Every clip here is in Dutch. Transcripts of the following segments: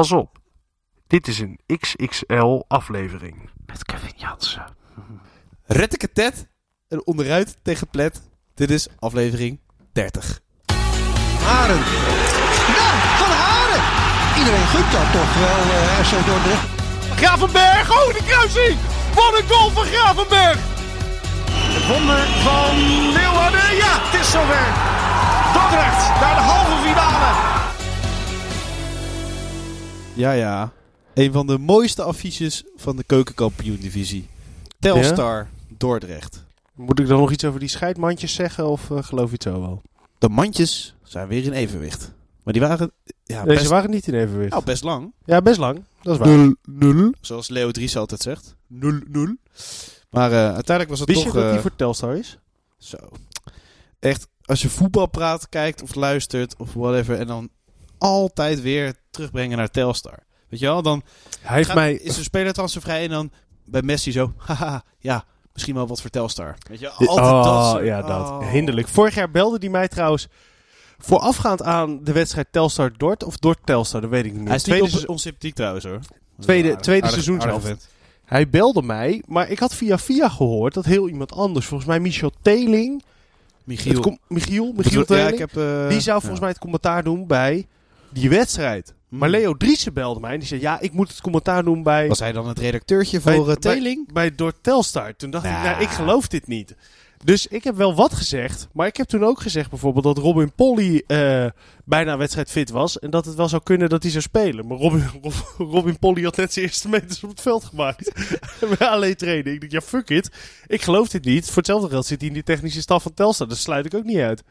Pas op, dit is een XXL aflevering. Met Kevin Jansen. Retteketet en onderuit tegen plet. Dit is aflevering 30. Haren. Ja, van Haren. Iedereen gunt dat toch wel, uh, RC Dordrecht. Gravenberg, oh de kruising! Wat een goal van Gravenberg! Het wonder van Leeuwarden, ja, het is zover. Dordrecht naar de halve finale. Ja, ja. Een van de mooiste affiches van de keukenkampioen-divisie. Telstar Dordrecht. Moet ik dan nog iets over die scheidmandjes zeggen of uh, geloof je het zo wel? De mandjes zijn weer in evenwicht. Maar die waren... Ja, Deze best, waren niet in evenwicht. nou, best lang. Ja, best lang. Dat is waar. 0-0. Zoals Leo Dries altijd zegt. 0-0. Maar uh, uiteindelijk was het Wist toch... je dat uh, die voor Telstar is? Zo. Echt, als je voetbal praat, kijkt of luistert of whatever. En dan altijd weer terugbrengen naar Telstar. Weet je wel? Dan Hij heeft gaat- mij... is een speler transfervrij en dan bij Messi zo... Haha, ja, misschien wel wat voor Telstar. Weet je, altijd oh, dat ja, dat. Oh. Hinderlijk. Vorig jaar belde hij mij trouwens voorafgaand aan de wedstrijd Telstar Dort of Dort Telstar, dat weet ik niet meer. Hij is niet tweede, op, onsympathiek trouwens hoor. tweede, Aardig- tweede aardig- seizoenshelft. aardig vent. Hij belde mij, maar ik had via via gehoord dat heel iemand anders, volgens mij Michel Teling, Michiel. Michiel, Michiel Teling, ik heb, eh, die zou ja. volgens mij het commentaar doen bij die wedstrijd. Maar Hmm. Leo Driessen belde mij en die zei, ja, ik moet het commentaar doen bij, Was hij dan het redacteurtje bij, voor uh, bij- Teling? bij Dort Telstar. Toen dacht ik, Nou. ik geloof dit niet. Dus ik heb wel wat gezegd. Maar ik heb toen ook gezegd bijvoorbeeld dat Robin Polly eh, bijna wedstrijd fit was. En dat het wel zou kunnen dat hij zou spelen. Maar Robin, Rob- Robin Polly had net zijn eerste meters op het veld gemaakt. Met alleen trainen. Ik dacht, ja fuck it. Ik geloof dit niet. Voor hetzelfde geld zit hij in die technische staf van Telstar. Dat sluit ik ook niet uit.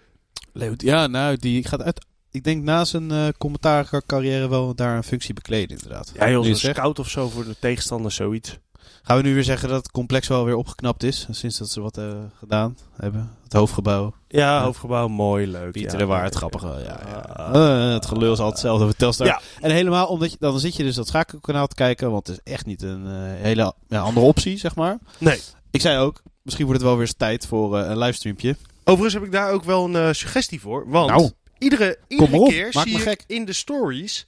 Leo- Ja, nou, die gaat uit... Ik denk na zijn eh commentaarcarrière wel daar een functie bekleden inderdaad. Ja joh, zegt. scout of zo voor de tegenstander, zoiets. Gaan we nu weer zeggen dat het complex wel weer opgeknapt is? Sinds dat ze wat eh, gedaan hebben. Het hoofdgebouw. Ja, Ja. hoofdgebouw, mooi, leuk. Pieter ja, de Waard, ja, grappig. ja. Ja. Ah. Eh, het gelul is altijd hetzelfde over Telstar. Ja. En helemaal omdat je, dan zit je dus dat schakelkanaal te kijken. Want het is echt niet een eh, hele ja, andere optie, zeg maar. Nee. Ik zei ook, misschien wordt het wel weer eens tijd voor een livestreampje. Overigens heb ik daar ook wel een suggestie voor. Want Nou, iedere, iedere op, keer maak zie me ik gek. in de stories...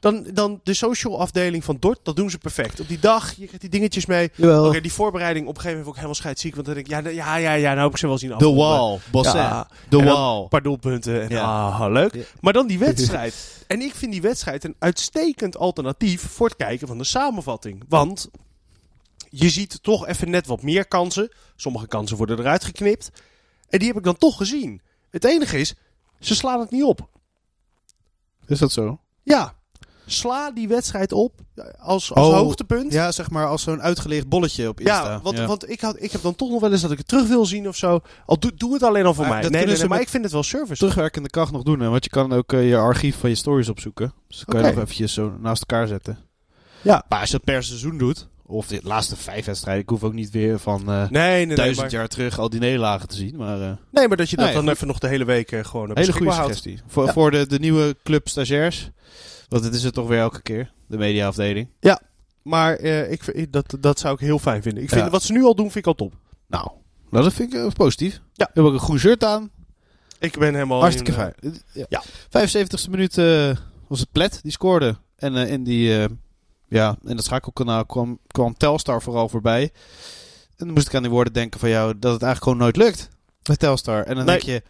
Dan, dan de social afdeling van Dort, dat doen ze perfect. Op die dag, je krijgt die dingetjes mee. Jawel. Oké, die voorbereiding op een gegeven moment ik helemaal scheidsziek. Want dan denk ik, ja, nou- ja, ja, ja, nou heb ik ze wel zien The. Wall, Bossin. Ja. The En dan Wall. Een paar doelpunten en Ja. ah, leuk. Ja. Maar dan die wedstrijd. en ik vind die wedstrijd een uitstekend alternatief voor het kijken van de samenvatting. Want je ziet toch even net wat meer kansen. Sommige kansen worden eruit geknipt. En die heb ik dan toch gezien. Het enige is, ze slaan het niet op. Is dat zo? Ja, sla die wedstrijd op als, als Oh, hoogtepunt. Ja, zeg maar als zo'n uitgelicht bolletje op Insta. Ja, want, want ik, had, ik heb dan toch nog wel eens dat ik het terug wil zien of zo. Al doe, doe het alleen al voor mij. Nee, nee, maar ik vind het wel service. terugwerkende kracht nog doen. Hè? Want je kan ook eh, je archief van je stories opzoeken. Dus dan kan je nog eventjes zo naast elkaar zetten. Ja. Maar als je dat per seizoen doet, of de laatste vijf wedstrijden, ik hoef ook niet weer van eh, Nee, nee, nee. duizend Maar, jaar terug al die nederlagen te zien. Maar eh, nee, maar dat je dat dan goed. even nog de hele week eh, gewoon hele goede beschikbaar houdt. suggestie. Voor, Ja. voor de, de nieuwe club stagiairs. Want dit is het toch weer elke keer. De mediaafdeling. Maar eh, ik, dat, dat zou ik heel fijn vinden. Ik vind, Ja. Wat ze nu al doen, vind ik al top. Nou, nou, dat vind ik positief. Ja. Hebben ook een groen shirt aan. Ik ben helemaal... Hartstikke fijn. Ja. ja. 75ste minuut was het Plet die scoorde. En in, die, ja, in dat schakelkanaal kwam, kwam Telstar vooral voorbij. En dan moest ik aan die woorden denken van jou dat het eigenlijk gewoon nooit lukt met Telstar. En dan Nee. denk je,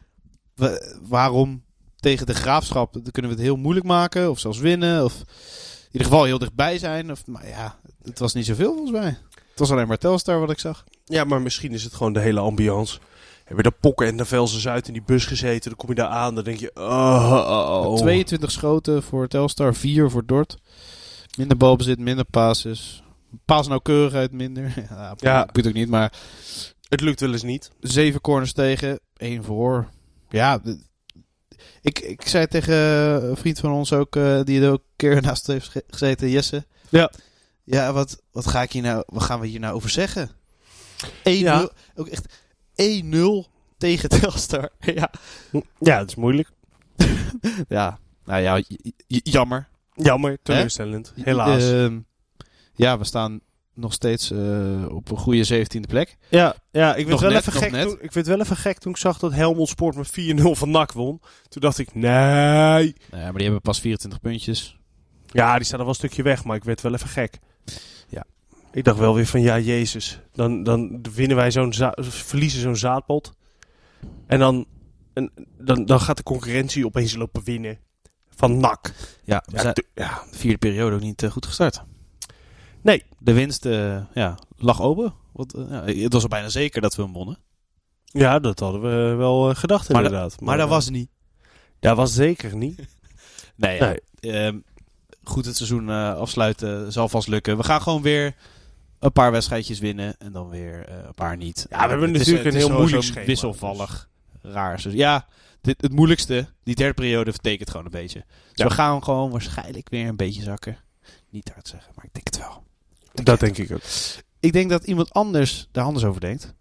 wa- waarom tegen de graafschap dan kunnen we het heel moeilijk maken of zelfs winnen. Of in ieder geval heel dichtbij zijn. Of, maar ja, het was niet zoveel volgens mij. Het was alleen maar Telstar wat ik zag. Ja, maar misschien is het gewoon de hele ambiance. Hebben de pokken en de Velsen Zuid in die bus gezeten. Dan kom je daar aan, dan denk je... Oh, oh, oh. 22 schoten voor Telstar, 4 voor Dort. Minder balbezit, minder passes. Paasnauwkeurigheid minder. Ja, Ja. moet ook niet, maar Het lukt wel eens niet. 7 corners tegen, 1 voor. Ja, ik, ik zei tegen een vriend van ons ook, eh, die er ook een keer naast heeft ge- gezeten, Jesse. Ja. Ja, wat, wat, ga ik hier nou, wat gaan we hier nou over zeggen? 1-0, Ja. ook echt 1-0 tegen Telstar. ja. Ja, het is moeilijk. ja, nou ja, jammer. Jammer, teleurstellend. Helaas. Ehm, ja, we staan nog steeds eh, op een goede 17e plek. Ja, ja ik, werd wel net, even gek toen, ik werd wel even gek toen ik zag dat Helmond Sport met 4-0 van NAC won. Toen dacht ik, nee. Nou ja, maar die hebben pas 24 puntjes. Ja, die staat al wel een stukje weg, maar ik werd wel even gek. Ja. Ik dacht wel weer van, ja, Jezus. Dan, dan winnen wij zo'n verliezen zo'n zaadpot. En dan, en, dan, dan gaat de concurrentie opeens lopen winnen. Van NAC. Ja, we zijn ja. de vierde periode ook niet eh, goed gestart. Nee. De winst eh, ja, lag open. Want, eh, ja, het was al bijna zeker dat we hem wonnen. ja, dat hadden we wel gedacht Maar inderdaad. Maar dat eh, was niet. Dat was zeker niet. Nee. Ehm, goed het seizoen afsluiten zal vast lukken. We gaan gewoon weer een paar wedstrijdjes winnen en dan weer een paar niet. Ja, we hebben Het natuurlijk een heel moeilijk schema, Wisselvallig, raar. Dus ja, dit, het moeilijkste, die derde periode, vertekent gewoon een beetje. Dus Ja. we gaan gewoon waarschijnlijk weer een beetje zakken. Niet hard zeggen, maar ik denk het wel. Dat denk ik ook. Ik denk dat iemand anders daar anders over denkt.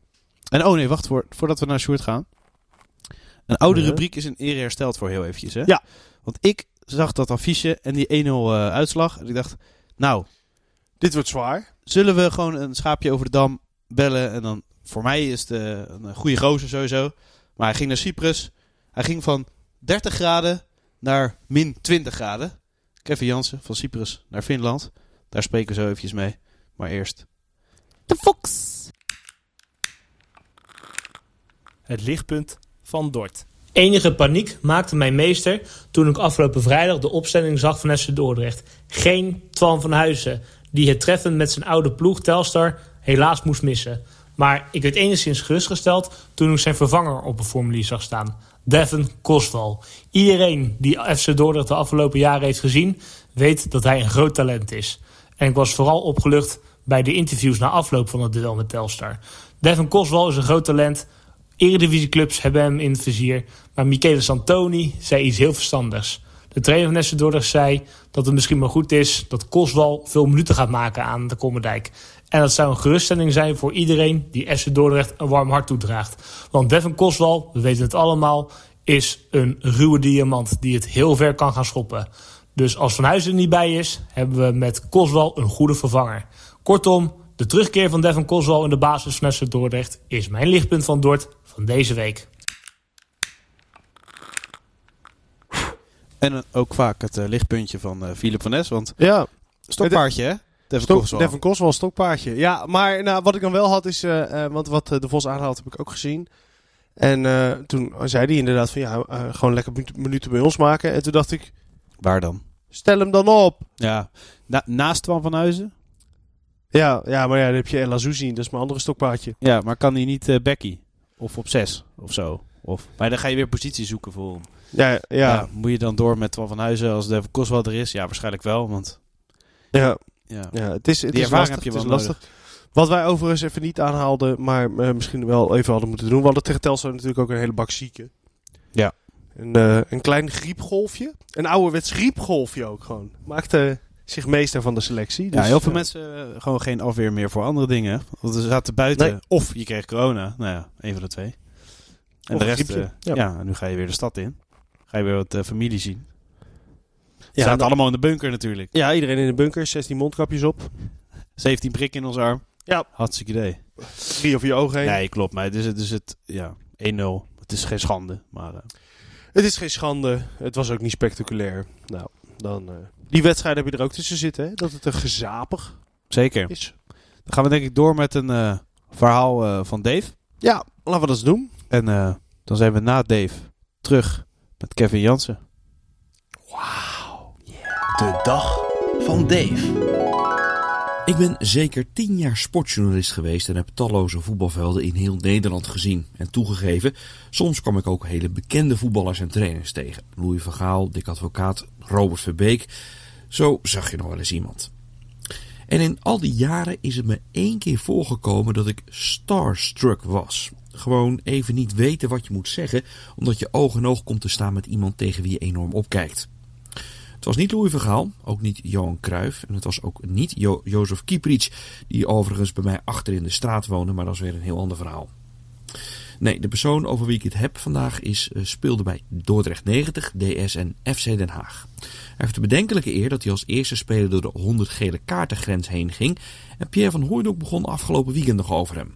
En oh nee, wacht voor, voordat we naar Sjoerd gaan. Een oude rubriek is in ere hersteld voor heel eventjes. Hè? Ja. Want ik zag dat affiche en die 1-0 eh, uitslag. En ik dacht, nou, Dit wordt zwaar. zullen we gewoon een schaapje over de dam bellen? En dan, voor mij is het eh, een goede gozer sowieso. Maar hij ging naar Cyprus. Hij ging van 30 graden naar min 20 graden. Kevin Jansen van Cyprus naar Finland. Daar spreken we zo eventjes mee. Maar eerst... De Fox! Het lichtpunt van Dort. Enige paniek maakte mijn meester toen ik afgelopen vrijdag de opstelling zag van FC Dordrecht. Geen Twan van Huizen, die het treffen met zijn oude ploeg Telstar helaas moest missen. Maar ik werd enigszins gerustgesteld toen ik zijn vervanger op een formulier zag staan. Devin Kosval. Iedereen die FC Dordrecht de afgelopen jaren heeft gezien, weet dat hij een groot talent is. En ik was vooral opgelucht bij de interviews na afloop van het duel met Telstar. Devin Koswal is een groot talent. Eredivisieclubs hebben hem in het vizier. Maar Michele Santoni zei iets heel verstandigs. De trainer van FC Dordrecht zei dat het misschien maar goed is dat Koswal veel minuten gaat maken aan de Kommerdijk. En dat zou een geruststelling zijn voor iedereen die FC Dordrecht een warm hart toedraagt. Want Devin Koswal, we weten het allemaal, is een ruwe diamant die het heel ver kan gaan schoppen. Dus als Van Huizen er niet bij is, hebben we met Koswal een goede vervanger. Kortom, de terugkeer van Devin Koswal in de basis van FC Dordrecht is mijn lichtpunt van Dort van deze week. En ook vaak het eh, lichtpuntje van eh Philip van Nes. Want Ja, stokpaardje, hè? Devin Stok, Koswal. Devin Koswal, stokpaardje. Ja, maar nou, wat ik dan wel had is, eh, eh, want wat eh, de Vos aanhaalt heb ik ook gezien. En toen zei hij inderdaad van ja, gewoon lekker minu- minuten bij ons maken. En toen dacht ik, Waar dan? stel hem dan op. Ja, na- naast Twan van Huizen? Ja, ja maar ja, dan heb je El Azouzi, dat is mijn andere stokpaardje. Ja, maar kan hij niet Becky? Of op 6 of zo? Of, maar dan ga je weer positie zoeken voor hem. Ja, ja, Ja. ja. moet je dan door met Twan van Huizen als Devin Koswal er is? Ja, waarschijnlijk wel, want... ja, Ja. ja, het is, het Die is ervaring lastig. heb je het is lastig. Wat wij overigens even niet aanhaalden, maar eh, misschien wel even hadden moeten doen. We hadden tegen Telstar natuurlijk ook een hele bak zieken. Ja. Een, eh, een klein griepgolfje. Een ouderwets griepgolfje ook gewoon. Maakte zich meester van de selectie. Ja, Dus, heel veel ja. mensen eh, gewoon geen afweer meer voor andere dingen. Want ze zaten buiten. Nee. Of je kreeg corona. Nou ja, een van de twee. En Of de rest, eh, Ja. ja. en nu ga je weer de stad in. Ga je weer wat eh, familie zien. Zaten dan- allemaal in de bunker natuurlijk. Ja, iedereen in de bunker. 16 mondkapjes op. 17 prikken in ons arm. Ja. Hartstikke idee. Drie over je ogen heen. Nee, klopt. Maar het is, het is het, ja, 1-0. Het is geen schande. Maar eh, Het is geen schande. Het was ook niet spectaculair. Nou, dan... eh, die wedstrijd heb je er ook tussen zitten, hè? Dat het een gezapig zeker. is. Dan gaan we denk ik door met een eh, verhaal eh, van Dave. Ja, laten we dat eens doen. En eh, dan zijn we na Dave terug met Kevin Jansen. De dag van Dave. Ik ben zeker tien jaar sportjournalist geweest en heb talloze voetbalvelden in heel Nederland gezien. En toegegeven, soms kwam ik ook hele bekende voetballers en trainers tegen. Louis van Gaal, Dick Advocaat, Robert Verbeek. Zo zag je nog wel eens iemand. En in al die jaren is het me één keer voorgekomen dat ik starstruck was. Gewoon even niet weten wat je moet zeggen, omdat je oog in oog komt te staan met iemand tegen wie je enorm opkijkt. Het was niet Louis van Gaal, ook niet Johan Cruijff en het was ook niet jo Jozef Kieprits, die overigens bij mij achter in de straat woonde, maar dat is weer een heel ander verhaal. Nee, de persoon over wie ik het heb vandaag is, eh, speelde bij Dordrecht 90, DS en FC Den Haag. Hij heeft de bedenkelijke eer dat hij als eerste speler door de 100 gele kaartengrens heen ging en Pierre van Hooydonk begon afgelopen weekend nog over hem.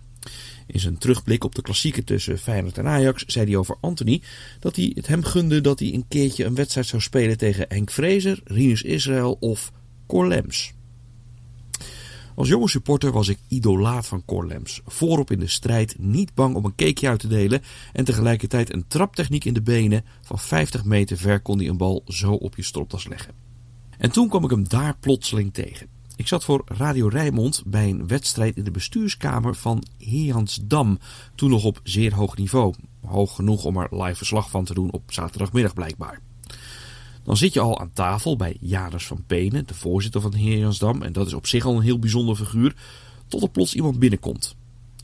In zijn terugblik op de klassieken tussen Feyenoord en Ajax zei hij over Anthony dat hij het hem gunde dat hij een keertje een wedstrijd zou spelen tegen Henk Vrezer, Rinus Israël of Cor Lems. Als jonge supporter was ik idolaat van Cor Lems. Voorop in de strijd, niet bang om een cakeje uit te delen en tegelijkertijd een traptechniek in de benen. Van 50 meter ver kon hij een bal zo op je stropdas leggen. En toen kwam ik hem daar plotseling tegen. Ik zat voor Radio Rijnmond bij een wedstrijd in de bestuurskamer van Heansdam. Toen nog op zeer hoog niveau. Hoog genoeg om er live verslag van te doen op zaterdagmiddag blijkbaar. Dan zit je al aan tafel bij Janus van Penen, de voorzitter van Heeransdam. En dat is op zich al een heel bijzonder figuur. Tot er plots iemand binnenkomt.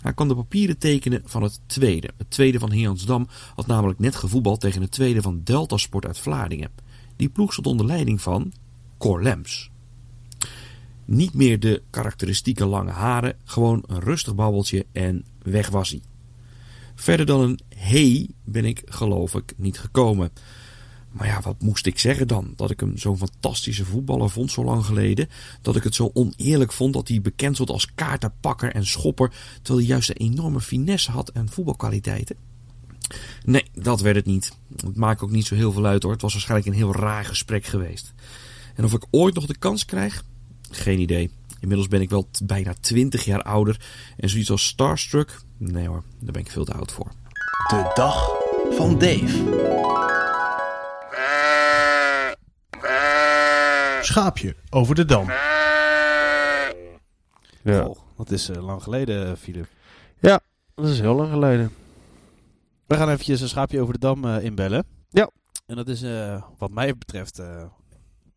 Hij kan de papieren tekenen van het tweede. Het tweede van Heeransdam had namelijk net gevoetbald tegen het tweede van Delta Sport uit Vlaardingen. Die ploeg stond onder leiding van Cor Lems. Niet meer de karakteristieke lange haren, gewoon een rustig babbeltje en weg was hij. Verder dan een hey ben ik geloof ik niet gekomen. Maar ja, wat moest ik zeggen dan? Dat ik hem zo'n fantastische voetballer vond zo lang geleden. Dat ik het zo oneerlijk vond dat hij bekend stond als kaartenpakker en schopper. Terwijl hij juist een enorme finesse had en voetbalkwaliteiten. Nee, dat werd het niet. Het maakt ook niet zo heel veel uit hoor. Het was waarschijnlijk een heel raar gesprek geweest. En of ik ooit nog de kans krijg? Geen idee. Inmiddels ben ik wel bijna 20 jaar ouder. En zoiets als Starstruck? Nee hoor, daar ben ik veel te oud voor. De dag van Dave. Schaapje over de dam. Ja. Oh, dat is eh, lang geleden, Filip. Dat is heel lang geleden. We gaan eventjes een schaapje over de dam eh, inbellen. Ja. En dat is eh, wat mij betreft...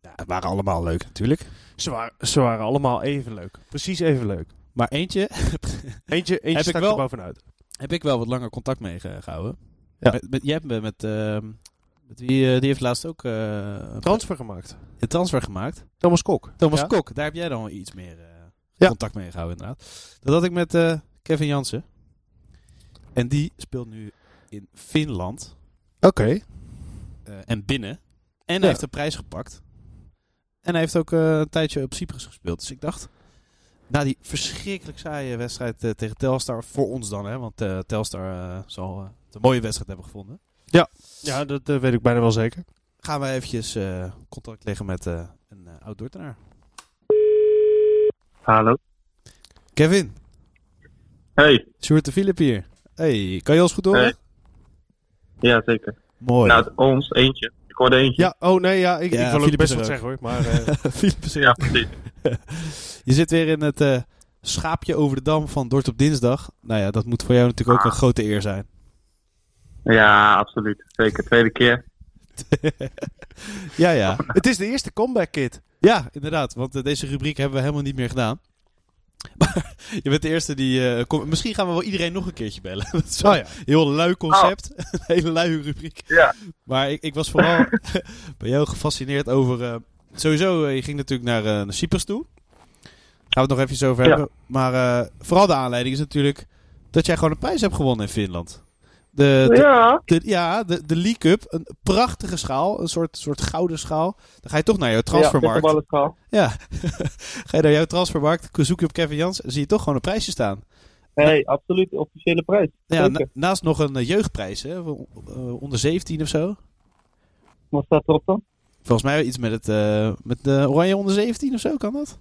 ja, het waren allemaal leuk natuurlijk. Ze waren, ze waren allemaal even leuk. Precies even leuk. Maar eentje Eentje, eentje Heb ik wel- er bovenuit. heb ik wel wat langer contact mee ge- gehouden. Ja. Met, met, jij hebt me met... ehm, met wie, eh, die heeft laatst ook eh, Transfer gemaakt. een transfer gemaakt. Thomas Kok. Thomas Ja? Kok, daar heb jij dan wel iets meer eh, Ja. contact mee gehouden inderdaad. Dat had ik met Kevin Jansen. En die speelt nu in Finland. Oké. en binnen. En hij heeft een prijs gepakt. En hij heeft ook eh, een tijdje op Cyprus gespeeld. Dus ik dacht, na die verschrikkelijk saaie wedstrijd eh, tegen Telstar, voor ons dan, hè, want eh, Telstar eh, zal het een mooie wedstrijd hebben gevonden. Ja, dat eh, weet ik bijna wel zeker. Gaan we eventjes eh, contact leggen met eh, een eh, oud. Hallo. Kevin, Hey. Sjoerd de Philip hier. Hey, kan je ons goed horen? Hey. Ja, zeker. Mooi. Nou, ons, eentje. Hoorde eentje. Ja, oh nee, ja, ik, Ja, ik wil ook best wat zeggen hoor. Maar eh, Ja, precies. Je zit weer in het eh, schaapje over de dam van Dort op dinsdag. Nou ja, dat moet voor jou natuurlijk ook een grote eer zijn. Ja, absoluut. Zeker. Tweede keer. Ja, ja. het is de eerste comeback kit. Ja, inderdaad. Want eh, deze rubriek hebben we helemaal niet meer gedaan. Maar je bent de eerste die... kom- Misschien gaan we wel iedereen nog een keertje bellen. Dat is wel Oh ja. een heel lui concept. Een hele lui rubriek. Ja. Maar ik, ik was vooral bij jou gefascineerd over... eh, sowieso, eh, je ging natuurlijk naar, naar Cyprus toe. Gaan we het nog even over Ja. hebben. Maar vooral de aanleiding is natuurlijk... dat jij gewoon een prijs hebt gewonnen in Finland. De, de, Ja. de, ja, de, de League Cup. Een prachtige schaal. Een soort, soort gouden schaal. Dan ga je toch naar jouw transfermarkt. Ja. Ja. Ga je naar jouw transfermarkt, zoek je op Kevin Jans, zie je toch gewoon een prijsje staan. Nee, absoluut. Officiële prijs. Ja, na- naast nog een eh, jeugdprijs, hè, eh, onder 17 of zo. Wat staat erop dan? Volgens mij iets met, het, eh, met de Oranje onder 17 of zo, kan dat?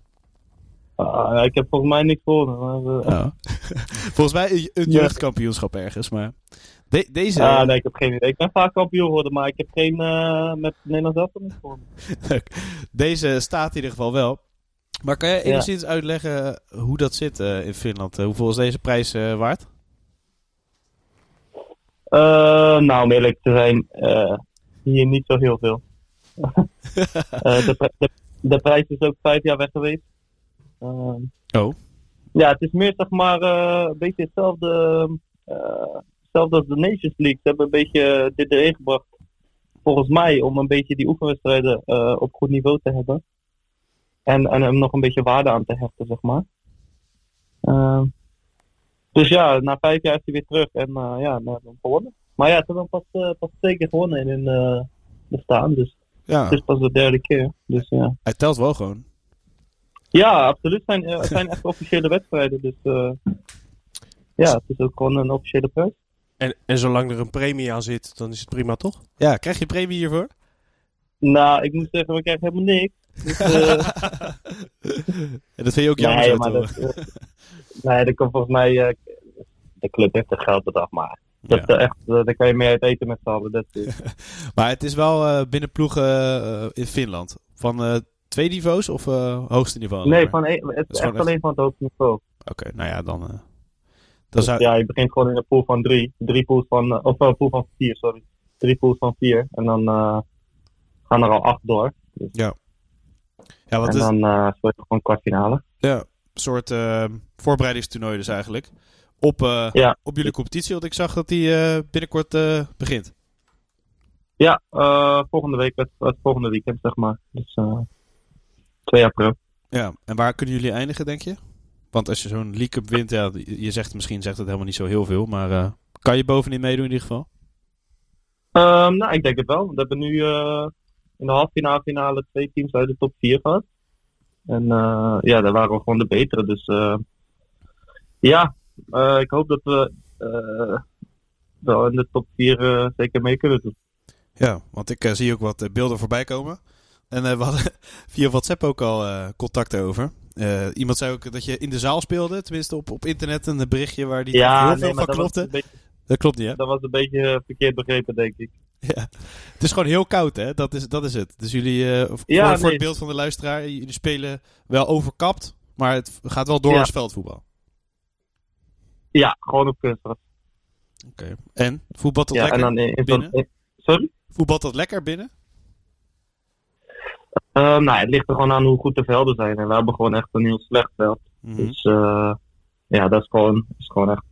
Ah, ik heb volgens mij niks. Maar, eh, Ja. Volgens mij een, jeugdkampioenschap ergens, maar... De- deze... ah, nee, ik heb geen idee. Ik ben vaak kampioen geworden, maar ik heb geen eh met Nederland zelf niet gehoord. Deze staat in ieder geval wel. Maar kan jij Ja. enigszins uitleggen hoe dat zit eh, in Finland? Eh, hoeveel is deze prijs waard? Nou, om eerlijk te zijn, hier niet zo heel veel. De, de, de prijs is ook vijf jaar weg geweest. Ehm, Oh. Ja, het is meer zeg maar een beetje hetzelfde, hetzelfde als de Nations League. Ze hebben een beetje dit erin gebracht, volgens mij, om een beetje die oefenwedstrijden eh, op goed niveau te hebben. En, en hem nog een beetje waarde aan te hechten, zeg maar. Ehm, dus ja, na vijf jaar is hij weer terug en eh, ja, hebben hem gewonnen. Maar ja, ze hebben hem pas, eh, pas twee keer gewonnen in hun eh, bestaan, dus Ja, het is pas de derde keer. Dus ja. hij telt wel gewoon. Ja, absoluut. Het zijn, eh, het zijn echt officiële wedstrijden. Dus, eh, ja, het is ook gewoon een officiële prijs. En, en zolang er een premie aan zit, dan is het prima, toch? Ja, krijg je premie hiervoor? Nou, ik moet zeggen, we krijgen helemaal niks. Dus, eh, En dat vind je ook jammer nee, zo maar dat, eh, nee, dat komt volgens mij... eh, de club heeft er geld bedacht, maar... Dat, Ja. eh, echt, eh, daar kan je meer uit eten met z'n allen. Dat is, Maar het is wel eh, binnen ploegen eh, in Finland. Van eh, twee niveaus of eh, hoogste niveau? nee, van een, het is echt alleen van het hoogste niveau. Oké, nou ja, dan... eh, Dus zou... ja, je begint gewoon in een pool van drie. Drie pools van, eh, of een pool van vier, sorry. Drie pools van vier. En dan eh, gaan er al acht door. Ja, want en het is dan eh speel je gewoon kwartfinale. ja, een soort eh, voorbereidingstoernooi dus eigenlijk. Op, eh, Ja. op jullie competitie, want ik zag dat die eh, binnenkort eh, begint. Ja, eh, volgende week, het, het volgende weekend zeg maar. Dus eh 2 april. Ja, en waar kunnen jullie eindigen, denk je? Want als je zo'n League Cup wint, ja, je zegt misschien zegt het helemaal niet zo heel veel, maar eh, kan je bovenin meedoen in ieder geval? Ehm, nou, ik denk het wel. We hebben nu eh, in de halffinale finale twee teams uit de top 4 gehad. En eh, ja, daar waren we gewoon de betere. Dus ja, ik hoop dat we wel in de top 4 zeker mee kunnen doen. Ja, want ik zie ook wat beelden voorbij komen. En we hadden via WhatsApp ook al contact over. Eh, iemand zei ook dat je in de zaal speelde, tenminste op, op internet, een berichtje waar die heel veel van klopte. beetje, Dat klopt niet, hè? dat was een beetje eh, verkeerd begrepen, denk ik. Ja. Het is gewoon heel koud, hè? Dat is, dat is het. Dus jullie, eh, voor, Ja, voor nee. het beeld van de luisteraar, jullie spelen wel overkapt, maar het gaat wel door Ja. als veldvoetbal. Ja, gewoon op kunstgras. Oké. En? Voetbalt dat Ja, en lekker dan in, binnen? in- sorry? Voetbalt dat lekker binnen? Ehm, nou, het ligt er gewoon aan hoe goed de velden zijn. En we hebben gewoon echt een heel slecht veld. Mhm. Dus eh, ja, dat is gewoon, is gewoon echt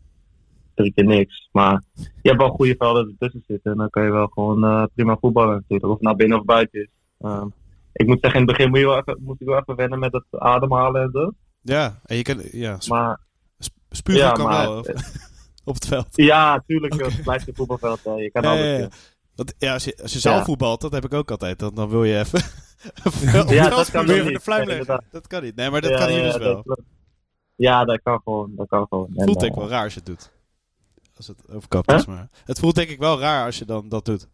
drie keer niks. Maar je hebt wel goede velden ertussen zitten. En dan kan je wel gewoon eh, prima voetballen natuurlijk. Of het nou binnen of buiten is. Ehm, ik moet zeggen, in het begin moet, je wel even, moet ik wel even wennen met het ademhalen en zo. Ja, en je kan, ja, sp- Maar sp- spugen ja, kan maar- wel op het veld. ja, tuurlijk, het blijft een voetbalveld. Je kan Ja, alles ja, als je, als je zelf voetbalt, dat heb ik ook altijd. Dan, dan wil je even. Op Ja, het dat kan even de niet. fluim leggen. Dat kan niet. Nee, maar dat Ja, kan hier ja, dus wel. Ja, dat kan gewoon. Dat kan gewoon. Het En, voelt denk ik wel raar als je het doet. Als het overkapt Huh? is, maar... Het voelt denk ik wel raar als je dan dat doet.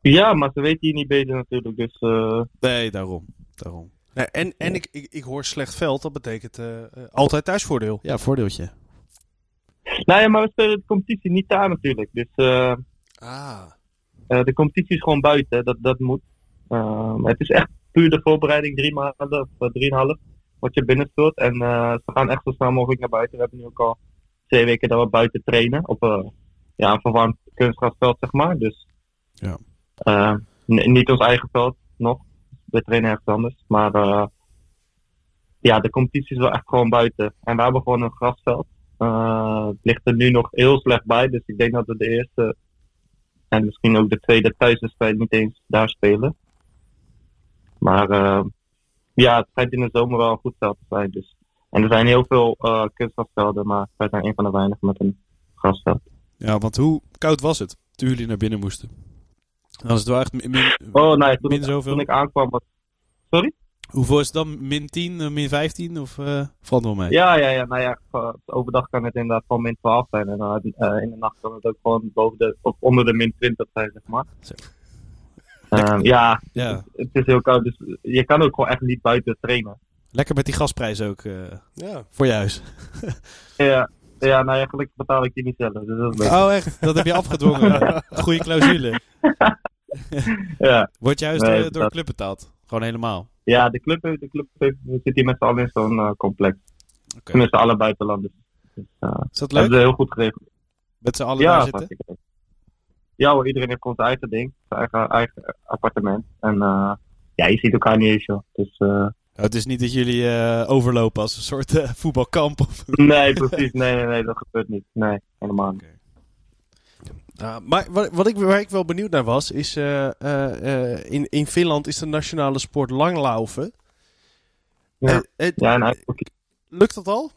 Ja, maar ze weten hier niet beter natuurlijk. Dus eh, Nee, daarom. Daarom. Nee, en en ik, ik, ik hoor slecht veld, dat betekent eh, eh, altijd thuisvoordeel. Ja, voordeeltje. nou ja, maar we spelen de competitie niet daar natuurlijk. Dus eh, Ah. eh, de competitie is gewoon buiten. Dat, dat moet. Eh, maar het is echt puur de voorbereiding. Drie maanden of eh, drieënhalf. Wat je binnen speelt. En eh, ze gaan echt zo snel mogelijk naar buiten. We hebben nu ook al twee weken dat we buiten trainen. Op eh, ja, een verwarmd kunstgrasveld, zeg maar. Dus Ja. niet ons eigen veld nog. We trainen ergens anders. Maar ja, de competitie is wel echt gewoon buiten. En we hebben gewoon een grasveld. Het ligt er nu nog heel slecht bij. Dus ik denk dat we de eerste en misschien ook de tweede thuiswedstrijd niet eens daar spelen. Maar eh, ja, het schijnt in de zomer wel een goed veld te zijn. Dus. En er zijn heel veel kunstgrasvelden, maar wij zijn een van de weinigen met een grasveld. Ja, want hoe koud was het toen jullie naar binnen moesten? Dan is het wel echt min, min, Oh, nee, toen, min ik, zoveel. toen ik aankwam was... Sorry? Hoeveel is het dan? Min 10, eh, min 15? Of eh valt wel mee? Ja, ja, ja. Nou ja, overdag kan het inderdaad gewoon min 12 zijn. En dan, eh, in de nacht kan het ook gewoon boven de, of onder de min 20 zijn, zeg maar. Zo. Ehm, ja, Ja. het is heel koud. Dus je kan ook gewoon echt niet buiten trainen. Lekker met die gasprijs ook eh, Ja. voor je huis. Ja, ja nou ja, gelukkig betaal ik die niet zelf. Dus dat is. Oh, echt? Dat heb je afgedwongen. Goede clausule. Ja. Wordt Nee, door, de dat- club betaald? Gewoon helemaal. Ja, de club, heeft- de club zitten hier met z'n allen in zo'n eh, complex. Oké. Tenminste, alle buitenlanders. Dus, eh, Is dat dat hebben leuk? ze heel goed geregeld. Met z'n allen Ja, daar dat zitten? is. Ja hoor, iedereen heeft gewoon zijn eigen ding. Eigen, eigen appartement. En eh, ja, je ziet elkaar niet eens joh. Dus, eh, Oh, het is niet dat jullie eh, overlopen als een soort eh, voetbalkamp. Of... nee, precies. Nee, nee, nee, dat gebeurt niet. Nee, helemaal niet. Ja, maar wat, wat ik, waar ik wel benieuwd naar was, is in, in Finland is de nationale sport langlaufen. Ja. Eigenlijk, lukt dat al?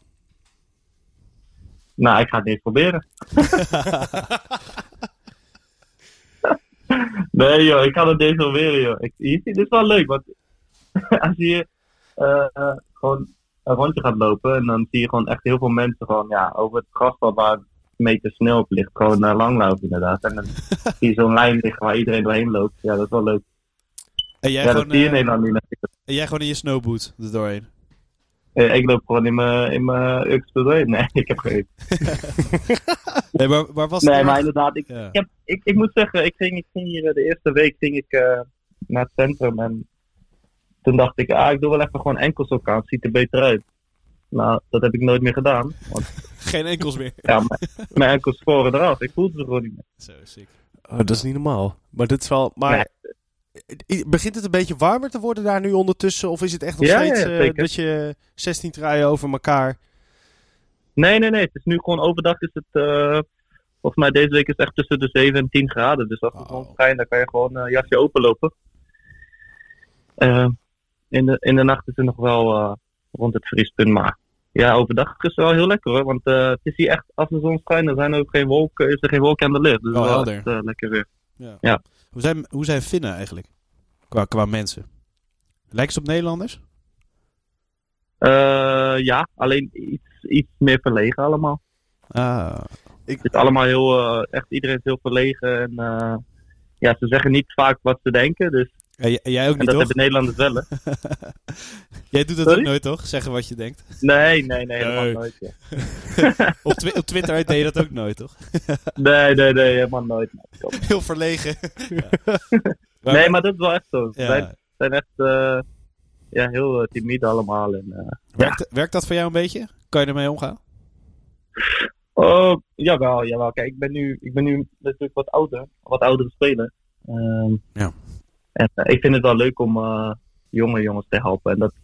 nou, ik ga het niet proberen. nee joh, ik kan het desoleren joh. Ik, je ziet- dit is wel leuk, want als je eh, eh, gewoon een rondje gaat lopen. En dan zie je gewoon echt heel veel mensen gewoon ja, over het grasveld waar een meter sneeuw op ligt. Gewoon uh, langlopen inderdaad. En dan zie je zo'n lijn liggen waar iedereen doorheen loopt. Ja, dat is wel leuk. En jij, ja, gewoon, dat zie je in eh, Nederland niet natuurlijk. en jij gewoon in je snowboot er doorheen. Eh, ik loop gewoon in mijn in mijn. Nee, ik heb geen. Nee, maar, maar was het Nee, maar inderdaad, ik, Ja. ik, heb, ik, ik moet zeggen, ik ging, ik ging hier eh, de eerste week ging ik, eh, naar het centrum en toen dacht ik, ah, ik doe wel even gewoon enkels aan, het ziet er beter uit. Nou, dat heb ik nooit meer gedaan. Want Geen enkels meer. ja, mijn, mijn enkels sporen eraf. Ik voelde ze gewoon niet meer. Zo, sick. Oh, dat is niet normaal. Maar dit is wel. Maar begint het een beetje warmer te worden daar nu ondertussen? Of is het echt nog Ja, steeds ja, eh, dat je 16 truien over elkaar. Nee, nee, nee. Het is nu gewoon overdag is het, eh, volgens mij deze week is het echt tussen de 7 en 10 graden. Dus als de zon Wauw. schijnt, dan kan je gewoon eh jasje openlopen. In, de, in de nacht is het nog wel rond het vriespunt, maar ja, overdag is het wel heel lekker hoor. Want het is hier echt, als de zon schijnt, dan zijn er ook geen wolken, is er geen wolken aan de lucht. Dus het is wel echt lekker weer. Hoe zijn, hoe zijn Finnen eigenlijk? Qua, qua mensen. Lijken ze op Nederlanders? Eh, ja, alleen iets, iets meer verlegen allemaal. Ah. Het is allemaal heel, eh, echt iedereen is heel verlegen en eh, ja, ze zeggen niet vaak wat ze denken. Dus, Ja, jij ook en niet, dat toch? hebben Nederlanders wel hè. jij doet dat Sorry? ook nooit, toch? Zeggen wat je denkt. Nee, nee, nee, helemaal Nee. nooit. Ja. Op, twi- op Twitter deed je dat ook nooit, toch? Nee, nee, nee, helemaal nooit. Heel verlegen. Nee, maar dat is wel echt zo. Ze zijn, zijn echt eh, ja, heel eh, timide allemaal. En, eh, Werkt, werkt dat voor jou een beetje? Kan je ermee omgaan? Oh, jawel, jawel. Kijk, ik ben nu, ik ben nu natuurlijk wat ouder, wat oudere speler. Ehm, Ja. En eh, ik vind het wel leuk om eh, jonge jongens te helpen. En dat,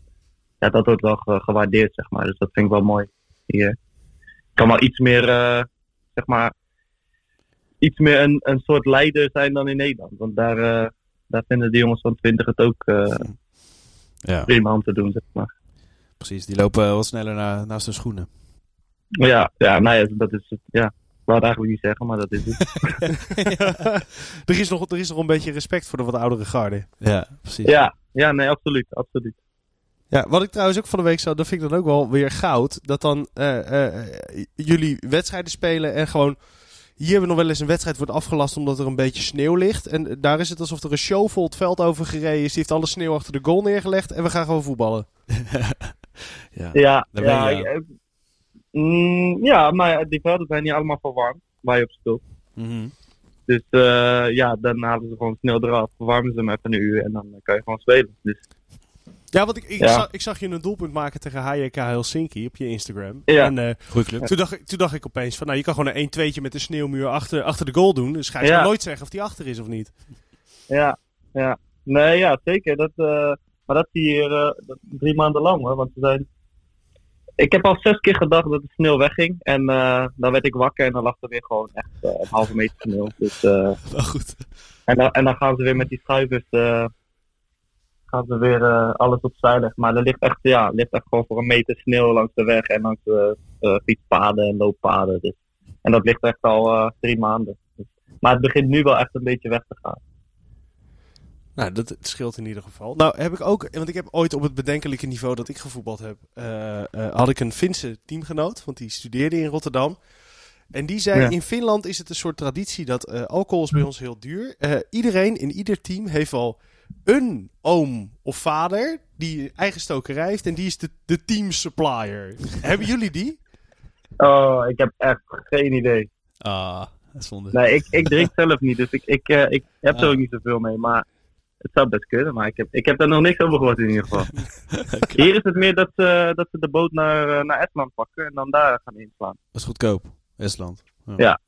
ja, dat wordt wel ge- gewaardeerd, zeg maar. Dus dat vind ik wel mooi. Hier. Ik kan wel iets meer, eh, zeg maar, iets meer een, een soort leider zijn dan in Nederland. Want daar, daar vinden de jongens van 20 het ook Ja, prima om te doen, zeg maar. precies. Die lopen wat sneller na, naast hun schoenen. Ja, ja, nou ja, dat is het. Ja, wou het eigenlijk niet zeggen, maar dat is het. er, is nog, er is nog een beetje respect voor de wat oudere garde. Ja, precies. Ja, ja, nee, absoluut, absoluut. Ja, wat ik trouwens ook van de week zag, dat vind ik dan ook wel weer goud. Dat dan eh, eh, jullie wedstrijden spelen en gewoon... Hier hebben we nog wel eens een wedstrijd wordt afgelast omdat er een beetje sneeuw ligt. En daar is het alsof er een show vol het veld over gereden is. Die heeft alle sneeuw achter de goal neergelegd en we gaan gewoon voetballen. ja. Ja, Daar ja, ik- mm, ja, maar die velden zijn niet allemaal verwarmd waar je op speelt. Mhm. Dus eh, ja, dan halen ze gewoon snel eraf, verwarmen ze hem even een uur en dan kan je gewoon spelen. Dus Ja, want ik, ik, Ja. Zag, ik zag je een doelpunt maken tegen HJK Helsinki op je Instagram. Ja. En eh, Goeie club. toen, dacht ik, toen dacht ik opeens van, nou je kan gewoon een 1-2'tje met de sneeuwmuur achter, achter de goal doen. Dus ga je Ja. nooit zeggen of die achter is of niet. ja, ja. Nee, ja, zeker. Dat, eh, maar dat zie je hier eh, drie maanden lang hoor. Want ze zijn... Ik heb al zes keer gedacht dat de sneeuw wegging. En eh, dan werd ik wakker en dan lag er weer gewoon echt eh, een halve meter sneeuw. Dus, eh, goed. En dan, en dan gaan ze weer met die schuivers. gaan ze weer alles opzij leggen. Maar er ligt echt, ja, ligt echt gewoon voor een meter sneeuw langs de weg. En langs de fietspaden en looppaden. Dus. En dat ligt echt al drie maanden. Dus. Maar het begint nu wel echt een beetje weg te gaan. Nou, dat scheelt in ieder geval. Nou, heb ik ook, want ik heb ooit op het bedenkelijke niveau dat ik gevoetbald heb, eh, eh, had ik een Finse teamgenoot, want die studeerde in Rotterdam. En die zei, Ja. in Finland is het een soort traditie dat eh, alcohol is bij ons heel duur. Eh, iedereen in ieder team heeft al een oom of vader die eigen stokerij heeft en die is de, de team supplier. Hebben jullie die? Oh, ik heb echt geen idee. Ah, dat is zonde. Nee, ik, ik drink zelf niet. Dus ik, ik, eh, ik heb er Ah. ook niet zoveel mee. Maar het zou best kunnen. Maar ik heb, ik heb daar nog niks over gehoord in ieder geval. Hier is het meer dat, ze dat ze de boot naar, eh, naar Estland pakken. En dan daar gaan inslaan. Dat is goedkoop. Estland. Ja.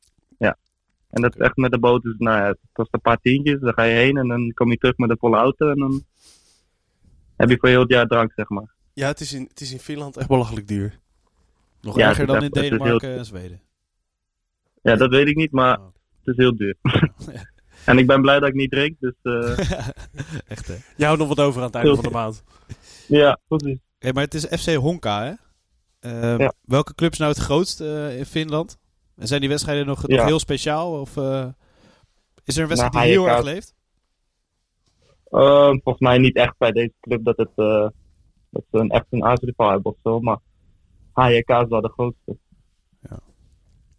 En dat is echt met de boot, dus nou ja, het kost een paar tientjes. Dan ga je heen en dan kom je terug met een volle auto. En dan heb je voor heel het jaar drank, zeg maar. Ja, het is in, het is in Finland echt belachelijk duur. Nog Ja, erger dan in echt- Denemarken en Zweden. Ja, dat weet ik niet, maar Oh. het is heel duur. en ik ben blij dat ik niet drink, dus eh, Echt, hè? Je houdt nog wat over aan het einde van de maand. ja, precies. Hey, maar het is FC Honka, hè? Ehm, Ja. Welke club is nou het grootst eh, in Finland? En zijn die wedstrijden nog, nog Ja. heel speciaal? Of eh, is er een wedstrijd Nou, die heel erg leeft? Eh, volgens mij niet echt bij deze club dat het, Dat ze een, echt een aardsrivaal hebben of zo. Maar HJK is wel de grootste.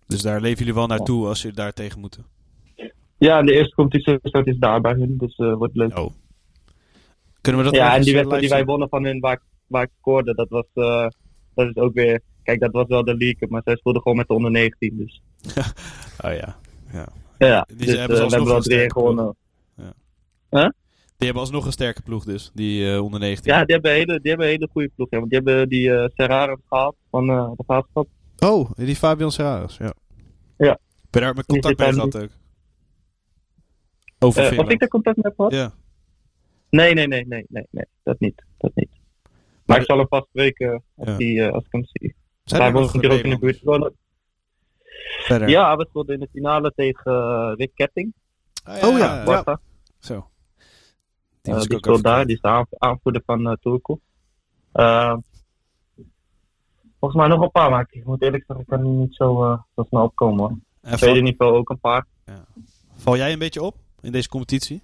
Dus daar leven jullie wel naartoe als jullie daar tegen moeten. Ja, en de eerste competitiewedstrijd is daar bij hun. Dus eh wordt leuk. Oh. Kunnen we dat ja, en die wedstrijd die wij wonnen van hun waar, ik- waar ik scoorde, dat was, eh, dat is ook weer... Kijk, dat was wel de league, maar zij speelden gewoon met de onder 19. Dus? Oh ja. ja. ja, Die dus, hebben we alsnog hebben wel een 3 sterke gewonnen. Die hebben alsnog een sterke ploeg dus, die onder 19. Ja, die hebben een hele, die hebben een hele goede ploeg. Ja, want die hebben die eh Serrara gehaald van de Graafschap. Oh, die Fabian Serraris, ja. Ja. Ben je daar met contact daar gehad ook? Over Eh, of Finland? ik daar contact mee heb gehad? Ja. Nee, nee, nee, nee, nee, nee, dat niet. Dat niet. Maar ik zal hem vast spreken als, Ja. die, eh, als ik hem zie. Zijn Hij nog woont hier ook in de buurt. Verder. Ja, we speelden in de finale tegen eh, Rick Ketting. Oh ja, Oh ja, ja. Zo. Die, was daar, die is de aan- aanvoerder van uh, Turco. Eh, volgens mij nog een paar, maar ik moet eerlijk zeggen, ik kan niet zo, eh, zo snel opkomen. hoor. Tweede niveau ook een paar. val jij een beetje op in deze competitie?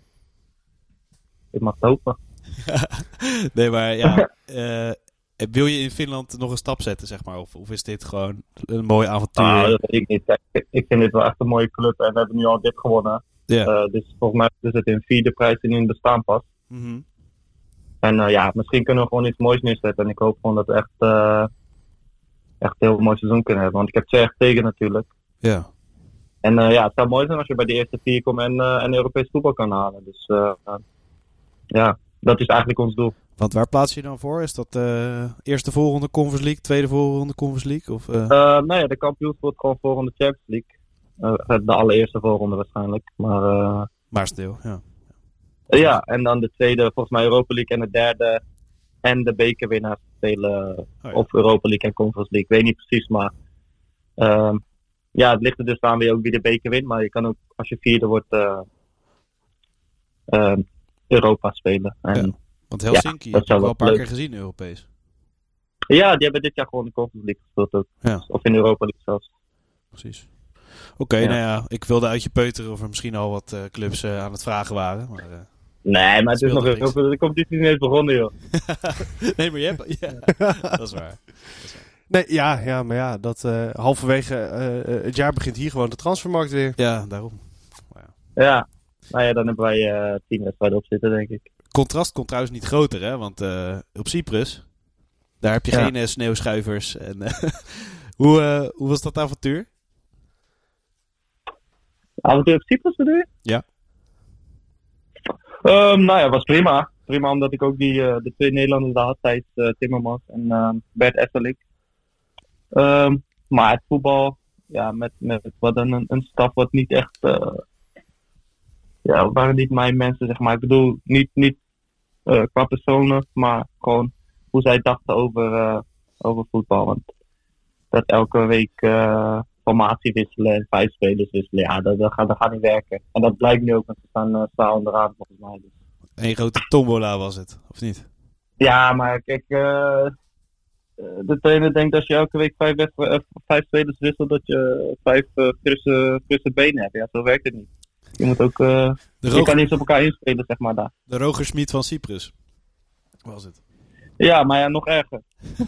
Ik mag het hopen. nee, maar ja. eh, wil je in Finland nog een stap zetten, zeg maar? Of, of is dit gewoon een mooi avontuur? Ah, dat weet ik niet. Ik, ik vind dit wel echt een mooie club en we hebben nu al dit gewonnen. ja. Eh, dus volgens mij is het in vierde prijs die in het bestaan past. Mhm. En eh, ja, misschien kunnen we gewoon iets moois neerzetten. En ik hoop gewoon dat we echt, echt een heel mooi seizoen kunnen hebben. Want ik heb ze echt tegen natuurlijk. ja. En eh, ja, het zou mooi zijn als je bij de eerste vier komt en, eh en Europees voetbal kan halen. Dus eh, ja, dat is eigenlijk ons doel. Want waar plaats je dan voor? Is dat eerste voorronde Conference League, tweede voorronde Conference League? Of, ja, de kampioen wordt gewoon voor in de Champions League. De allereerste voorronde waarschijnlijk. Maar eh, Maarsdeel, ja. ja, en dan de tweede volgens mij Europa League en de derde en de bekerwinnaars spelen Oh ja. of Europa League en Conference League. Ik weet niet precies, maar ehm, ja, het ligt er dus aan wie ook wie de beker wint. Maar je kan ook als je vierde wordt eh, ehm, Europa spelen. En, Ja. Want Helsinki dat heb ik wel een paar leuk. keer gezien, Europees. Ja, die hebben dit jaar gewoon de Conference League gespeeld ook. Ja. Of in Europa League zelfs. Precies. Oké, Ja. nou ja, ik wilde uit je peuteren of er misschien al wat eh, clubs eh, aan het vragen waren. Maar, Nee, maar het is nog veel. De competitie is niet eens begonnen, joh. nee, maar je hebt... Ja, dat is waar. Nee, ja, ja, maar ja, dat eh, halverwege eh, eh, het jaar begint hier gewoon de transfermarkt weer. Ja, daarom. Ja. Nou ja, dan hebben wij eh tien wedstrijden op zitten, denk ik. Contrast komt trouwens niet groter, hè? Want eh, op Cyprus, daar heb je Ja. geen eh, sneeuwschuivers. En, eh, hoe, eh, hoe was dat avontuur? Avontuur op Cyprus bedoel je? Ja. Ehm, nou ja, was prima. Prima omdat ik ook die, eh, de twee Nederlanders daar had, Thijs eh, Timmermans en ehm, Bert Esselik. Ehm, maar het voetbal, ja, met, met wat een, een staf wat niet echt, eh, ja, waren niet mijn mensen, zeg maar. Ik bedoel, niet, niet eh, qua personen, maar gewoon hoe zij dachten over, eh, over voetbal. Want dat elke week formatie wisselen en vijf spelers wisselen, ja, dat, dat, gaat, dat gaat niet werken. En dat blijkt nu ook, want ze staan uh, zwaar onderaan volgens mij. Dus. Een grote tombola was het, of niet? Ja, maar kijk, de trainer denkt als je elke week vijf, wedstri- eh, vijf spelers wisselt, dat je vijf eh, frisse, frisse benen hebt. Ja, zo werkt het niet. Je moet ook, eh, je Roger, kan niet op elkaar inspelen, zeg maar daar. de Roger Schmid van Cyprus was het. Ja, maar ja, nog erger.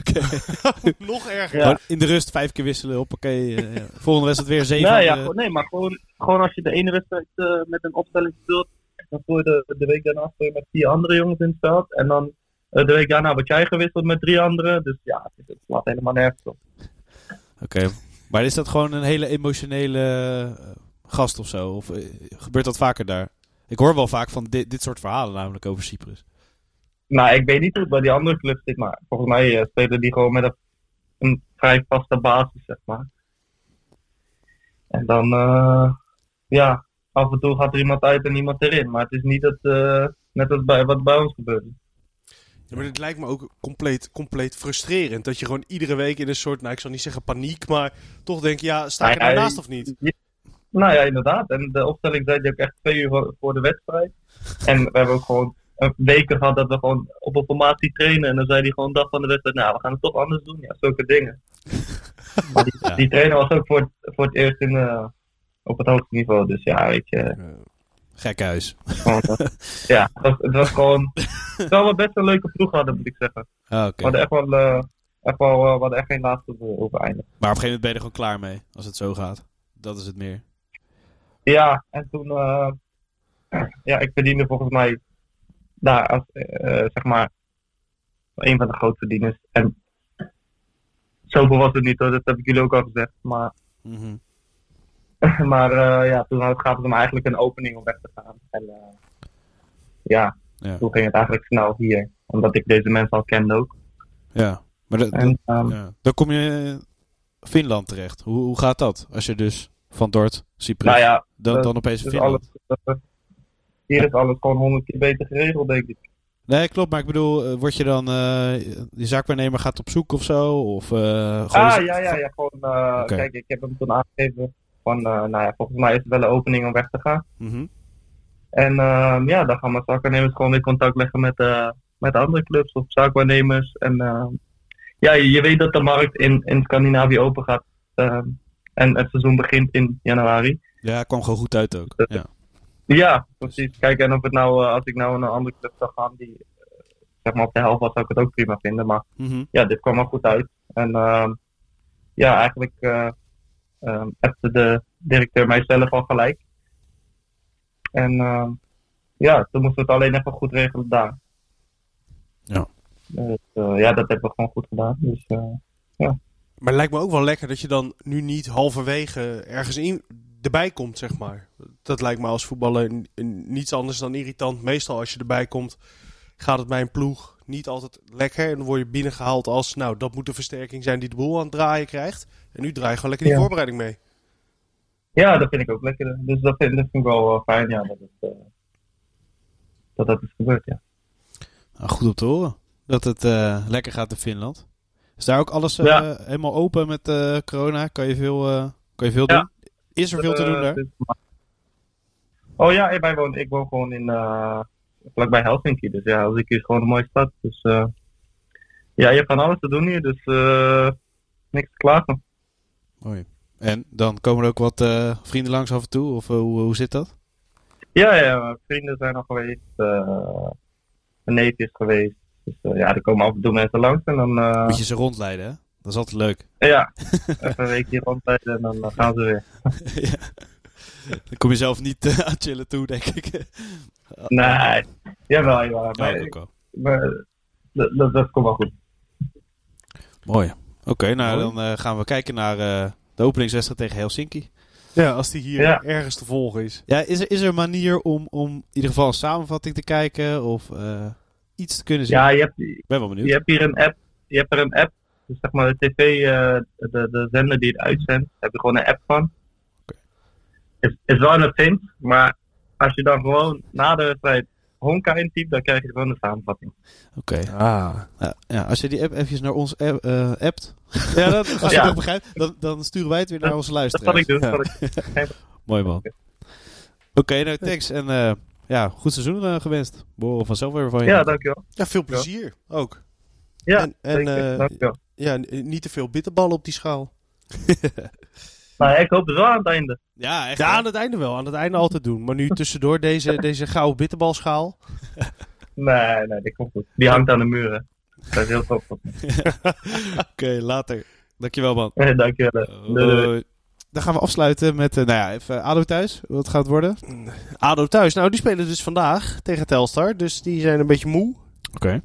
Nog erger. Ja. In de rust vijf keer wisselen, hoppakee. eh, ja. Volgende wedstrijd weer zeven. Nee, ja, eh, gewoon- nee, maar gewoon, gewoon als je de ene wedstrijd eh, met een opstelling speelt, dan je de, de week daarna speel je met vier andere jongens in het veld. En dan eh, de week daarna word jij gewisseld met drie anderen. Dus ja, het, slaat helemaal nergens op. Oké. Maar is dat gewoon een hele emotionele eh, gast of zo? Of eh, gebeurt dat vaker daar? Ik hoor wel vaak van dit, dit soort verhalen namelijk over Cyprus. Nou, ik weet niet hoe het bij die andere clubs zit, maar volgens mij eh, spelen die gewoon met een, een vrij vaste basis, zeg maar. En dan, eh, ja, af en toe gaat er iemand uit en iemand erin. Maar het is niet dat, eh, net als bij, wat bij ons gebeurt. Ja, maar het lijkt me ook compleet, compleet frustrerend. Dat je gewoon iedere week in een soort, nou ik zal niet zeggen paniek, maar toch denk je, ja, sta ik er Nou ja, daarnaast of niet? Nou ja, inderdaad. En de opstelling zei die ook echt twee uur voor- voor de wedstrijd. En we hebben ook gewoon een weken gehad dat we gewoon op een formatie trainen. En dan zei hij gewoon dag van de wedstrijd, nou, we gaan het toch anders doen. Ja, zulke dingen. Maar die, Ja. die trainer was ook voor het, voor het eerst in, eh, op het hoogste niveau. Dus ja, weet je. Gek huis. Ja, het was, het was gewoon... Terwijl we best een leuke ploeg hadden, moet ik zeggen. Oké. We hadden echt wel... eh, echt wel eh, we hadden echt geen laatste over, over eindig. Maar op een gegeven moment ben je er gewoon klaar mee. Als het zo gaat. Dat is het meer. Ja, en toen... eh, ja, ik verdiende volgens mij... Daar als, eh, zeg maar... Een van de grootverdieners. En... Zoveel was het niet hoor, dat heb ik jullie ook al gezegd. Maar, Mhm. maar eh, ja, toen had- gaf het hem eigenlijk een opening om weg te gaan. En eh, ja, Ja. toen ging het eigenlijk snel hier. Omdat ik deze mensen al kende ook. Ja. Maar dat, En, ehm, ja. dan kom je in Finland terecht. Hoe, hoe gaat dat? Als je dus van Dort, Cyprus, nou ja, dan, dat- dan opeens dus Finland. alles, hier is alles gewoon honderd keer beter geregeld, denk ik. Nee, klopt. Maar ik bedoel, eh, word je dan... eh die zaakwaarnemer gaat op zoek of zo? Of, Ah, ja, ja, ja. Gewoon, kijk, ik heb hem toen aangegeven van, eh, nou ja, volgens mij is het wel een opening om weg te gaan. Mhm. En ehm, ja, dan gaan mijn zaakwaarnemers gewoon weer contact leggen met, eh, met andere clubs of zaakwaarnemers. En ehm, ja, je, je weet dat de markt in, in Scandinavië open gaat. ehm, en het seizoen begint in januari. Ja, kwam gewoon goed uit ook. Ja. Ja, precies. Kijk, en of het nou, eh, als ik nou naar een andere club zou gaan die zeg maar op de helft was, zou ik het ook prima vinden. Maar Mhm. ja, dit kwam er goed uit. En ja, eigenlijk ehm appte de directeur mijzelf al gelijk. En ehm, ja, toen moesten we het alleen even goed regelen daar. Ja. Dus, eh, ja, dat hebben we gewoon goed gedaan. Dus eh, Maar het lijkt me ook wel lekker dat je dan nu niet halverwege ergens in, erbij komt, zeg maar. Dat lijkt me als voetballer niets anders dan irritant. Meestal als je erbij komt, gaat het bij een ploeg niet altijd lekker. En dan word je binnengehaald als, nou, dat moet de versterking zijn die de boel aan het draaien krijgt. En nu draai je gewoon lekker die Ja. voorbereiding mee. ja, dat vind ik ook lekker. Dus dat vind, dat vind ik wel eh, fijn, ja, dat het, eh, dat dat is gebeurd, ja. Nou, goed om te horen. Dat het eh, lekker gaat in Finland. Is daar ook alles eh, Ja. helemaal open met eh, corona? Kan je veel, eh, kan je veel Ja. doen? Is er veel te doen daar? dus- Oh ja, ik, woon, ik woon gewoon in, eh vlakbij Helsinki. Dus ja, Helsinki is gewoon een mooie stad. Dus eh, ja, je hebt van alles te doen hier. Dus eh, niks te klagen. Mooi. En dan komen er ook wat eh, vrienden langs af en toe? Of hoe, hoe zit dat? Ja, ja, mijn vrienden zijn al geweest. een neef is geweest. Dus ja, er komen af en toe mensen langs. En dan, Moet je ze rondleiden, hè? Dat is altijd leuk. ja, even een weekje rondrijden en dan gaan ze weer. ja. Dan kom je zelf niet eh, aan chillen toe, denk ik. Nee, jawel, jawel. Ja, Maar, dat ook wel. maar dat, dat, dat komt wel goed. Mooi. Oké, nou Mooi. dan eh, gaan we kijken naar eh, de openingswedstrijd tegen Helsinki. Ja, als die hier Ja. ergens te volgen is. Ja, is er, is er een manier om, om in ieder geval een samenvatting te kijken of eh, iets te kunnen zien? Ja, je hebt, Ik ben wel benieuwd. Je hebt hier een app. Je hebt er een app. Dus zeg maar de tv, eh, de, de zender die het uitzendt, heb je gewoon een app van. Oké. Is, is wel een vind, maar als je dan gewoon na de wedstrijd Honka intypt, dan krijg je gewoon een samenvatting. Oké. Ah. Ja, ja, als je die app even naar ons app, eh, appt, Ja, dat, als je Ja. het begrijpt, dan, dan sturen wij het weer naar Dat- onze Dat luisteraars. zal ik doen. Dat ik- Mooi man. Oké, nou thanks. En eh, ja, goed seizoen eh, gewenst. We horen vanzelf weer van je. Ja, dankjewel. ja, veel plezier ook. Ja, en en eh, dankjewel. ja, niet te veel bitterballen op die schaal. Maar ik hoop het wel aan het einde. Ja, echt. Ja, aan het einde wel. Aan het einde altijd doen. Maar nu tussendoor deze, deze gouden bitterbalschaal. Nee, nee, dit komt goed. Die hangt aan de muren. Dat is heel tof. Oké, later. Dankjewel man. dankjewel. Doei. Dan gaan we afsluiten met, eh, nou ja, even ADO thuis. Wat gaat het worden? ADO thuis. Nou, die spelen dus vandaag tegen Telstar. Dus die zijn een beetje moe. Oké.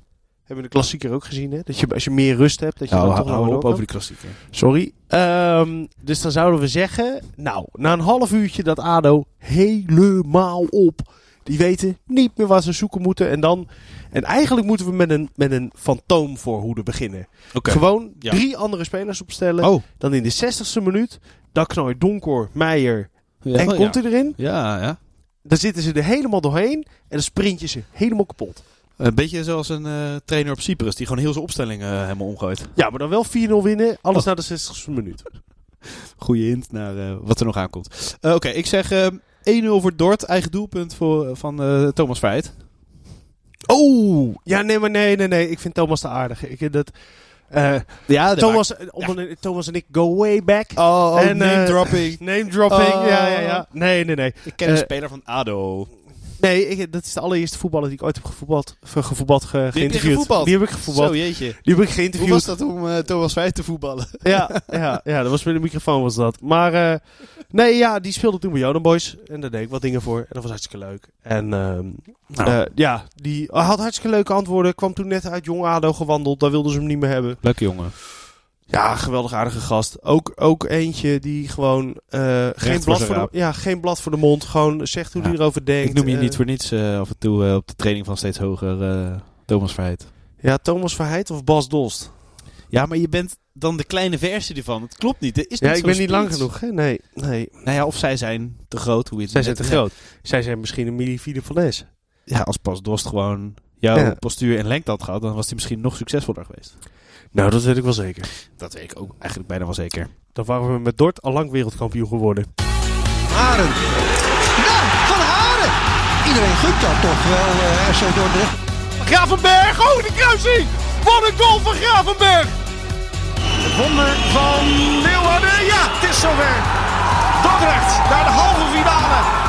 Hebben we de klassieker ook gezien, hè? Dat je, als je meer rust hebt, dat je Nou, dan toch hou op over die klassieker. Sorry. Ehm, dus dan zouden we zeggen... Nou, na een half uurtje dat ADO helemaal op. Die weten niet meer waar ze zoeken moeten. En dan... En eigenlijk moeten we met een, met een fantoomvoorhoede beginnen. Oké. Gewoon Ja. drie andere spelers opstellen. Oh. Dan in de 60ste minuut. Dan je Donkor, Meijer. Ja, en ja. komt hij erin. Ja, ja. Dan zitten ze er helemaal doorheen. En dan sprint je ze helemaal kapot. Een beetje zoals een eh, trainer op Cyprus die gewoon heel zijn opstelling eh, helemaal omgooit. Ja, maar dan wel 4-0 winnen. Alles Oh. na de 60ste minuut. Goeie hint naar eh, wat er nog aankomt. Oké, ik zeg eh, 1-0 voor Dort. Eigen doelpunt voor, van Thomas Veit. Oh! Ja, nee, maar nee, nee, nee. Ik vind Thomas te aardig. Ik, dat, Ja, Thomas, om Thomas en ik go way back. Oh, oh En, name dropping. Name dropping, Oh. ja, ja, ja. Nee, nee, nee. Ik ken een speler van ADO. Nee, ik, dat is de allereerste voetballer die ik ooit heb gevoetbald, ge- gevoetbald, ge, Die heb je geïnterviewd. Die heb ik gevoetbald. Zo, jeetje. Die heb ik Hoe geïnterviewd. was dat om eh, Thomas Vijf te voetballen? Ja, ja, ja, dat was met de microfoon was dat. Maar eh, nee, ja, die speelde toen bij Joden Boys. En daar deed ik wat dingen voor. En dat was hartstikke leuk. En ehm, Nou. eh, ja, die had hartstikke leuke antwoorden. Kwam toen net uit Jong ADO gewandeld. Daar wilden ze hem niet meer hebben. Leuke jongen. Ja, geweldig aardige gast. Ook, ook eentje die gewoon eh, geen, blad voor de, ja, geen blad voor de mond. Gewoon zegt hoe Ja. hij erover denkt. Ik noem je Eh, niet voor niets eh, af en toe op de training van steeds hoger eh, Thomas Verheid. Ja, Thomas Verheid of Bas Dost. Ja, maar je bent dan de kleine versie ervan. Het klopt niet. Er is Ja, niet ik ben niet lang genoeg. Hè? Nee, nee. Nou ja, of zij zijn te groot. Hoe je het Zij zijn te groot. Zij zijn misschien een Millie Philip van Les. Ja, als Pas Dost gewoon jouw Ja. postuur en lengte had gehad, dan was hij misschien nog succesvoller geweest. Nou, dat weet ik wel zeker. Dat weet ik ook eigenlijk bijna wel zeker. Dan waren we met Dort al lang wereldkampioen geworden. Haren. Ja, Van Haren. Iedereen gunt dat toch wel, eh RC Dordrecht. Gravenberg, oh de kruising! Wat een goal van Gravenberg! Het wonder van Leeuwarden. Ja, het is zover. Dordrecht naar de halve finale